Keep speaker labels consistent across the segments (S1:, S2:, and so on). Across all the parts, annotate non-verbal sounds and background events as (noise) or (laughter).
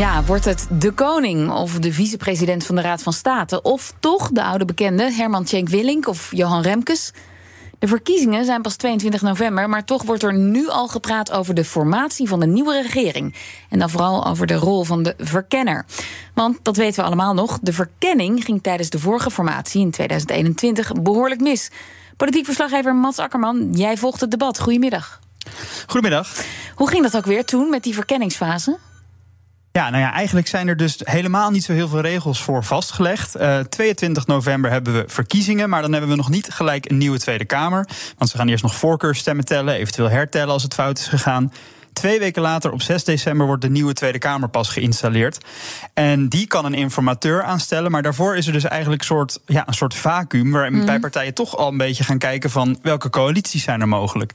S1: Ja, wordt het de koning of de vicepresident van de Raad van State... of toch de oude bekende Herman Tjenk Willink of Johan Remkes? De verkiezingen zijn pas 22 november... maar toch wordt er nu al gepraat over de formatie van de nieuwe regering. En dan vooral over de rol van de verkenner. Want, dat weten we allemaal nog... de verkenning ging tijdens de vorige formatie in 2021 behoorlijk mis. Politiek verslaggever Mats Akkerman, jij volgt het debat. Goedemiddag.
S2: Goedemiddag.
S1: Hoe ging dat ook weer toen met die verkenningsfase?
S2: Ja, nou ja, eigenlijk zijn er dus helemaal niet zo heel veel regels voor vastgelegd. Uh, 22 november hebben we verkiezingen, maar dan hebben we nog niet gelijk een nieuwe Tweede Kamer. Want ze gaan eerst nog voorkeurstemmen tellen, eventueel hertellen als het fout is gegaan. Twee weken later, op 6 december, wordt de nieuwe Tweede Kamer pas geïnstalleerd. En die kan een informateur aanstellen. Maar daarvoor is er dus eigenlijk een soort, ja, een soort vacuüm. Waarin mm. bij partijen toch al een beetje gaan kijken van welke coalities zijn er mogelijk.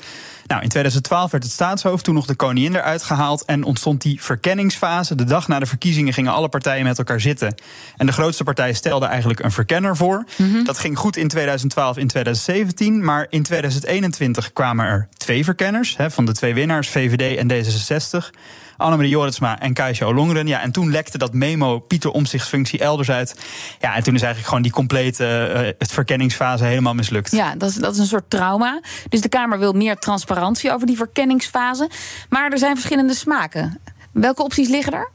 S2: Nou, in 2012 werd het staatshoofd toen nog de koningin eruit gehaald. En ontstond die verkenningsfase. De dag na de verkiezingen gingen alle partijen met elkaar zitten. En de grootste partij stelde eigenlijk een verkenner voor. Mm-hmm. Dat ging goed in 2012, in 2017. Maar in 2021 kwamen er twee verkenners. Hè, van de twee winnaars, VVD en D66. Annemarie Joritsma en Kajsa Olongren. Ja, en toen lekte dat memo Pieter Omtzichtsfunctie elders uit. Ja, en toen is eigenlijk gewoon die complete uh, het verkenningsfase helemaal mislukt.
S1: Ja, dat is, dat is een soort trauma. Dus de Kamer wil meer transparantie over die verkenningsfase. Maar er zijn verschillende smaken. Welke opties liggen er?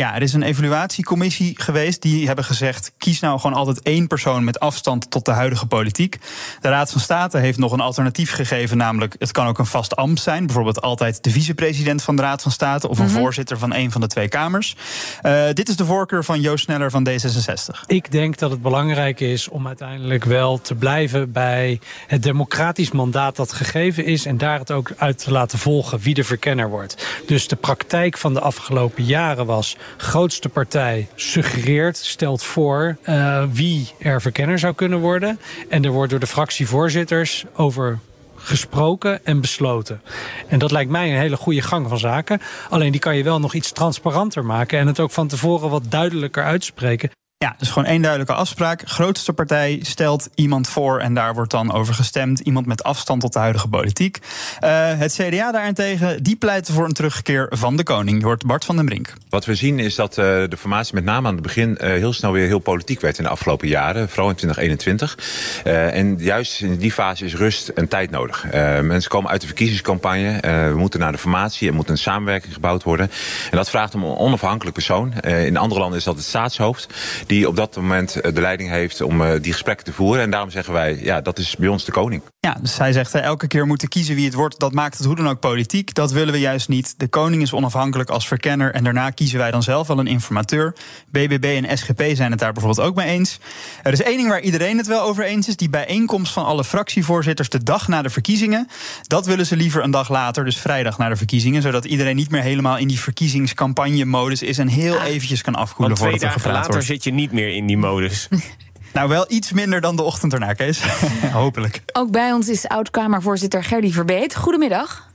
S2: Ja, er is een evaluatiecommissie geweest. Die hebben gezegd: kies nou gewoon altijd één persoon met afstand tot de huidige politiek. De Raad van State heeft nog een alternatief gegeven, namelijk het kan ook een vast ambt zijn. Bijvoorbeeld altijd de vicepresident van de Raad van State of een mhm. voorzitter van een van de twee kamers. Uh, dit is de voorkeur van Joost Sneller van D66.
S3: Ik denk dat het belangrijk is om uiteindelijk wel te blijven bij het democratisch mandaat dat gegeven is en daar het ook uit te laten volgen wie de verkenner wordt. Dus de praktijk van de afgelopen jaren was grootste partij suggereert, stelt voor uh, wie er verkenner zou kunnen worden. En er wordt door de fractievoorzitters over gesproken en besloten. En dat lijkt mij een hele goede gang van zaken. Alleen die kan je wel nog iets transparanter maken en het ook van tevoren wat duidelijker uitspreken.
S2: Ja, dus gewoon één duidelijke afspraak. Grootste partij stelt iemand voor en daar wordt dan over gestemd. Iemand met afstand tot de huidige politiek. Uh, het CDA daarentegen, die pleit voor een terugkeer van de koning. Je hoort Bart van den Brink.
S4: Wat we zien is dat uh, de formatie met name aan het begin uh, heel snel weer heel politiek werd in de afgelopen jaren. Vooral in 2021. en juist in die fase is rust en tijd nodig. mensen komen uit de verkiezingscampagne. we moeten naar de formatie. Er moet een samenwerking gebouwd worden. En dat vraagt om een onafhankelijk persoon. in andere landen is dat het staatshoofd die op dat moment eh, de leiding heeft om eh, die gesprekken te voeren. En daarom zeggen wij, ja, dat is bij ons de koning.
S2: Ja, dus hij zegt elke keer moeten kiezen wie het wordt. Dat maakt het hoe dan ook politiek. Dat willen we juist niet. De koning is onafhankelijk als verkenner. En daarna kiezen wij dan zelf wel een informateur. BBB en SGP zijn het daar bijvoorbeeld ook mee eens. Er is één ding waar iedereen het wel over eens is. Die bijeenkomst van alle fractievoorzitters de dag na de verkiezingen. Dat willen ze liever een dag later, dus vrijdag na de verkiezingen. Zodat iedereen niet meer helemaal in die verkiezingscampagne-modus is. En heel eventjes kan afkoelen
S5: er gepraat later zit je niet meer in die modus. (laughs)
S2: Nou, wel iets minder dan de ochtend erna, Kees. (laughs) Hopelijk.
S1: Ook bij ons is oud-Kamervoorzitter Gerdy Verbeet. Goedemiddag.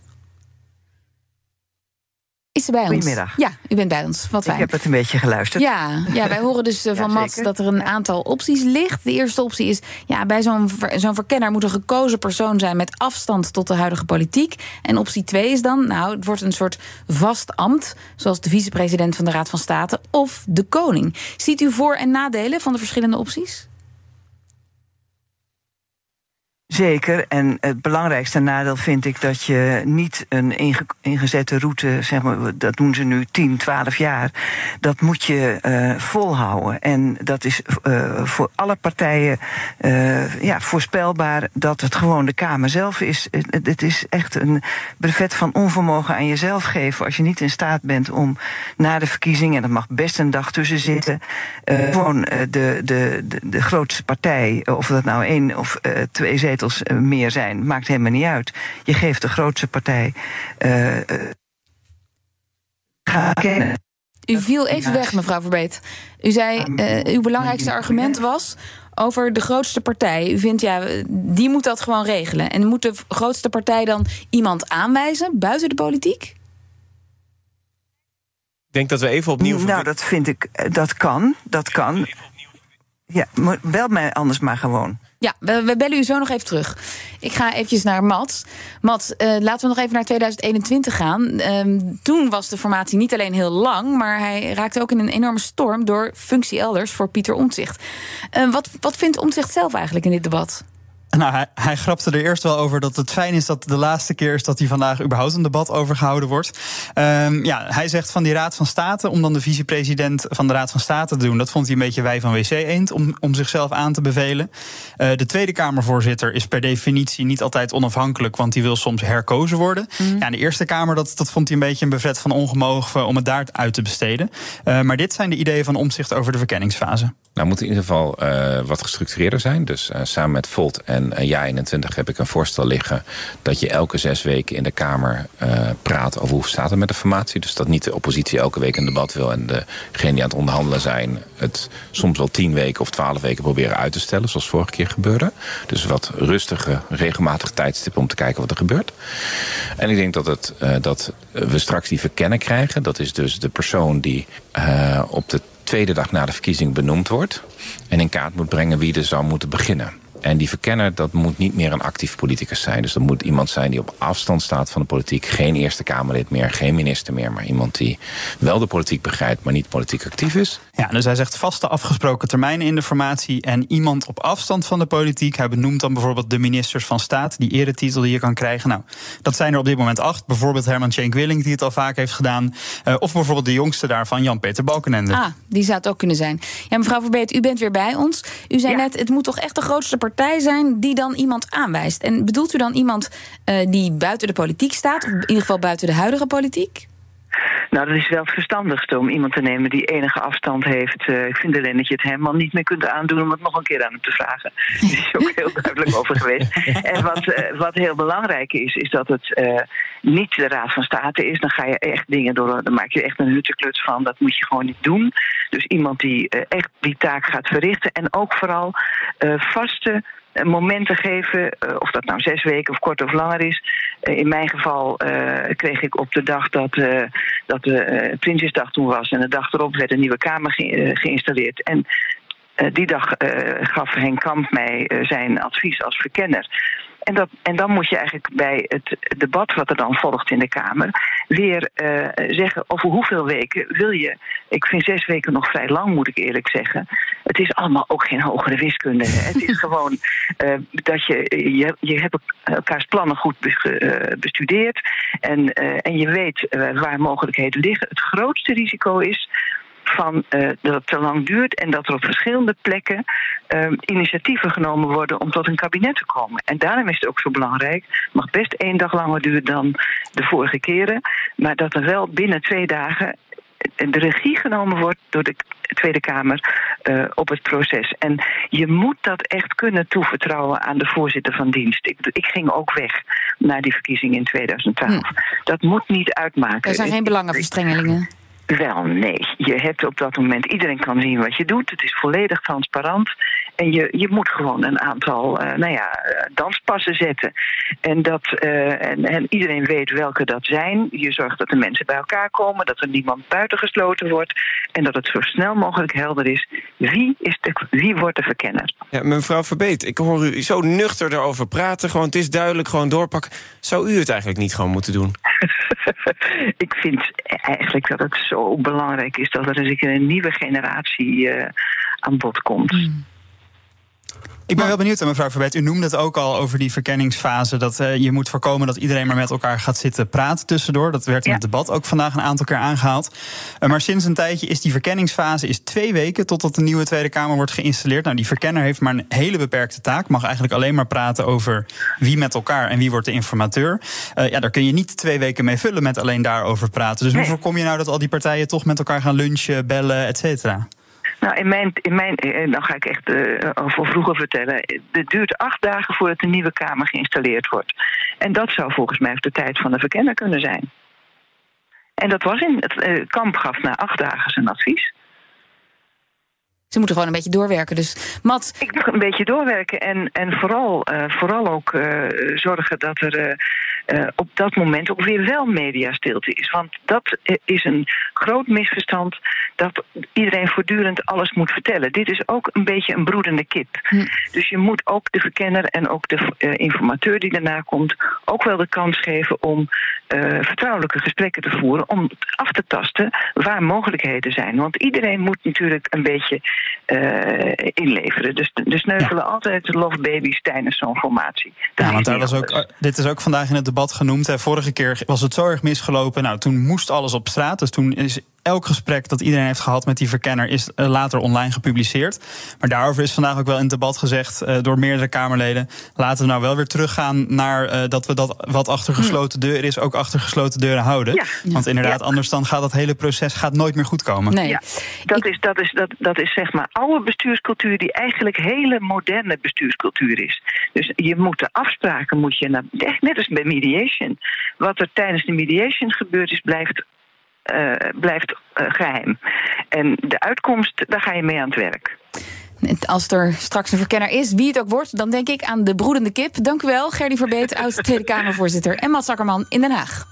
S1: Is ze bij ons?
S6: Goedemiddag.
S1: Ja, u bent bij ons. Wat fijn.
S6: Ik heb het een beetje geluisterd.
S1: Ja, ja wij horen dus (laughs) eh, van ja, Mats dat er een aantal opties ligt. De eerste optie is, ja, bij zo'n zo'n verkenner moet een gekozen persoon zijn met afstand tot de huidige politiek. En optie 2 is dan, nou, het wordt een soort vast ambt, zoals de vicepresident van de Raad van State of de koning. Ziet u voor- en nadelen van de verschillende opties?
S6: Zeker. En het belangrijkste nadeel vind ik dat je niet een ingezette route, zeg maar, dat doen ze nu 10, 12 jaar. Dat moet je uh, volhouden. En dat is uh, voor alle partijen uh, ja, voorspelbaar dat het gewoon de Kamer zelf is. Het is echt een brevet van onvermogen aan jezelf geven als je niet in staat bent om na de verkiezingen, en dat mag best een dag tussen zitten, gewoon de, de, de, de grootste partij, of dat nou één of twee zetels eh, meer zijn, maakt helemaal niet uit. Je geeft de grootste partij. Uh, ga kennen.
S1: U viel even weg, mevrouw Verbeet. U zei, uh, uw belangrijkste argument was... over de grootste partij. U vindt ja, die moet dat gewoon regelen. En moet de grootste partij dan iemand aanwijzen buiten de politiek?
S5: Ik denk dat we even opnieuw.
S6: Nou, dat vind ik, dat kan. Dat kan. Ja, bel mij anders maar gewoon.
S1: Ja, we, bellen u zo nog even terug. Ik ga eventjes naar Mats. Mats, uh, laten we nog even naar 2021 gaan. Uh, toen was de formatie niet alleen heel lang, maar hij raakte ook in een enorme storm door functie elders voor Pieter Omtzigt. Uh, wat, wat vindt Omtzigt zelf eigenlijk in dit debat?
S2: Nou, hij, hij grapte er eerst wel over dat het fijn is dat de laatste keer is dat hij vandaag überhaupt een debat over gehouden wordt. Um, ja, hij zegt van die Raad van State, om dan de vicepresident van de Raad van State te doen, dat vond hij een beetje wij van WC Eend om, om zichzelf aan te bevelen. Uh, de Tweede Kamervoorzitter is per definitie niet altijd onafhankelijk, want die wil soms herkozen worden. Mm. Ja, de Eerste Kamer, dat, dat vond hij een beetje een bevet van ongemogen om het daar uit te besteden. Uh, maar dit zijn de ideeën van omzicht over de verkenningsfase.
S7: Nou, moet in ieder geval uh, wat gestructureerder zijn. Dus uh, samen met Volt en uh, Ja21 heb ik een voorstel liggen... dat je elke zes weken in de Kamer praat over hoe staat het met de formatie. Dus dat niet de oppositie elke week een debat wil... en degenen die aan het onderhandelen zijn... het soms wel tien weken of twaalf weken proberen uit te stellen... zoals vorige keer gebeurde. Dus wat rustige, regelmatige tijdstippen om te kijken wat er gebeurt. En ik denk dat, het, dat we straks die verkennen krijgen. Dat is dus de persoon die op de tweede dag na de verkiezing benoemd wordt... en in kaart moet brengen wie er zou moeten beginnen. En die verkenner, dat moet niet meer een actief politicus zijn. Dus dat moet iemand zijn die op afstand staat van de politiek. Geen Eerste Kamerlid meer, geen minister meer. Maar iemand die wel de politiek begrijpt, maar niet politiek actief is.
S2: Ja, dus hij zegt vaste afgesproken termijnen in de formatie... en iemand op afstand van de politiek. Hij benoemt dan bijvoorbeeld de ministers van staat... die eretitel die je kan krijgen. Nou, dat zijn er op dit moment acht. Bijvoorbeeld Herman Cenk Willing, die het al vaak heeft gedaan. Uh, of bijvoorbeeld de jongste daarvan, Jan-Peter Balkenende.
S1: Ah, die zou het ook kunnen zijn. Ja, mevrouw Verbeet, u bent weer bij ons. U zei ja. net, het moet toch echt de grootste partij partij zijn die dan iemand aanwijst. En bedoelt u dan iemand uh, die buiten de politiek staat, of in ieder geval buiten de huidige politiek?
S6: Nou, dat is wel het verstandigste om iemand te nemen die enige afstand heeft. Uh, ik vind alleen dat je het helemaal niet meer kunt aandoen om het nog een keer aan hem te vragen. Daar is ook heel duidelijk over geweest. En wat, uh, wat heel belangrijk is, is dat het uh, niet de Raad van State is. Dan ga je echt dingen door, dan maak je echt een huttekluts van. Dat moet je gewoon niet doen. Dus iemand die echt die taak gaat verrichten. En ook vooral vaste momenten geven, of dat nou zes weken of kort of langer is. in mijn geval kreeg ik op de dag dat, dat de Prinsjesdag toen was en de dag erop werd een nieuwe Kamer ge geïnstalleerd. En die dag gaf Henk Kamp mij zijn advies als verkenner. En, dat, en dan moet je eigenlijk bij het debat wat er dan volgt in de Kamer weer uh, zeggen over hoeveel weken wil je. Ik vind zes weken nog vrij lang, moet ik eerlijk zeggen. Het is allemaal ook geen hogere wiskunde. het is (laughs) gewoon uh, dat je, je, je hebt elkaars plannen goed bestudeerd en, en je weet waar mogelijkheden liggen. Het grootste risico is van uh, dat het te lang duurt en dat er op verschillende plekken uh, initiatieven genomen worden om tot een kabinet te komen. En daarom is het ook zo belangrijk. Het mag best één dag langer duren dan de vorige keren, maar dat er wel binnen twee dagen de regie genomen wordt door de Tweede Kamer uh, op het proces. En je moet dat echt kunnen toevertrouwen aan de voorzitter van dienst. Ik, ik ging ook weg na die verkiezing in 2012. Hm. Dat moet niet uitmaken.
S1: Er zijn geen belangenverstrengelingen.
S6: Wel, nee. Je hebt op dat moment, iedereen kan zien wat je doet. Het is volledig transparant. En je, je moet gewoon een aantal uh, nou ja, danspassen zetten. En, dat, uh, en, en, iedereen weet welke dat zijn. Je zorgt dat de mensen bij elkaar komen, dat er niemand buitengesloten wordt. En dat het zo snel mogelijk helder is wie, is de, wie wordt de verkenner.
S5: Ja, mevrouw Verbeet, ik hoor u zo nuchter erover praten. Gewoon, het is duidelijk, gewoon doorpakken. Zou u het eigenlijk niet gewoon moeten doen? (laughs)
S6: ik vind eigenlijk dat het zo belangrijk is dat er eens een nieuwe generatie uh, aan bod komt. Mm.
S2: Ik ben wel benieuwd, mevrouw Verbet. U noemde het ook al over die verkenningsfase. Dat uh, je moet voorkomen dat iedereen maar met elkaar gaat zitten praten tussendoor. Dat werd in ja. het debat ook vandaag een aantal keer aangehaald. Uh, maar sinds een tijdje is die verkenningsfase is twee weken totdat de nieuwe Tweede Kamer wordt geïnstalleerd. Nou, die verkenner heeft maar een hele beperkte taak. Mag eigenlijk alleen maar praten over wie met elkaar en wie wordt de informateur. Uh, ja, daar kun je niet twee weken mee vullen met alleen daarover praten. Dus nee. hoe voorkom je nou dat al die partijen toch met elkaar gaan lunchen, bellen, et cetera?
S6: Nou, in mijn, in mijn, dan ga ik echt uh, over vroeger vertellen. Het duurt acht dagen voordat de nieuwe Kamer geïnstalleerd wordt. En dat zou volgens mij de tijd van de verkenner kunnen zijn. En dat was in. Het uh, kamp gaf na acht dagen zijn advies.
S1: Ze moeten gewoon een beetje doorwerken. Dus Mats.
S6: Ik moet een beetje doorwerken en, en vooral, uh, vooral ook uh, zorgen dat er uh, op dat moment ook weer wel mediastilte is. Want dat is een groot misverstand dat iedereen voortdurend alles moet vertellen. Dit is ook een beetje een broedende kip. Hm. Dus je moet ook de verkenner en ook de informateur die daarna komt ook wel de kans geven om vertrouwelijke gesprekken te voeren. Om af te tasten waar mogelijkheden zijn. Want iedereen moet natuurlijk een beetje inleveren. Dus de sneuvelen ja. altijd love babies tijdens zo'n formatie.
S2: Ja, want daar was ook, dit is ook vandaag in het debat genoemd. Vorige keer was het zo erg misgelopen. Nou, toen moest alles op straat. Dus toen is elk gesprek dat iedereen heeft gehad met die verkenner is eh, later online gepubliceerd. Maar daarover is vandaag ook wel in het debat gezegd uh, door meerdere Kamerleden. Laten we nou wel weer teruggaan naar uh, dat we dat wat achter gesloten deuren is, ook achter gesloten deuren houden. Ja. Want inderdaad, ja. anders dan gaat dat hele proces gaat nooit meer goed komen.
S6: Nee. Ja, dat, is, dat, is, dat, dat is zeg maar oude bestuurscultuur die eigenlijk hele moderne bestuurscultuur is. Dus je moet de afspraken, moet je naar, net als bij mediation. Wat er tijdens de mediation gebeurd is, blijft blijft uh, geheim. En de uitkomst, daar ga je mee aan het werk.
S1: Als er straks een verkenner is, wie het ook wordt, dan denk ik aan de broedende kip. Dank u wel, Gerdy Verbeet, (laughs) oud Tweede Kamervoorzitter, en Mats Akkerman in Den Haag.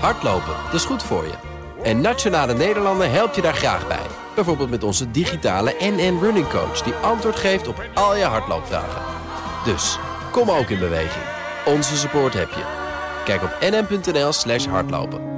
S8: Hardlopen, dat is goed voor je. En Nationale Nederlanden helpt je daar graag bij. Bijvoorbeeld met onze digitale NN Running Coach, die antwoord geeft op al je hardloopvragen. Dus, kom ook in beweging. Onze support heb je. Kijk op nn.nl slash hardlopen.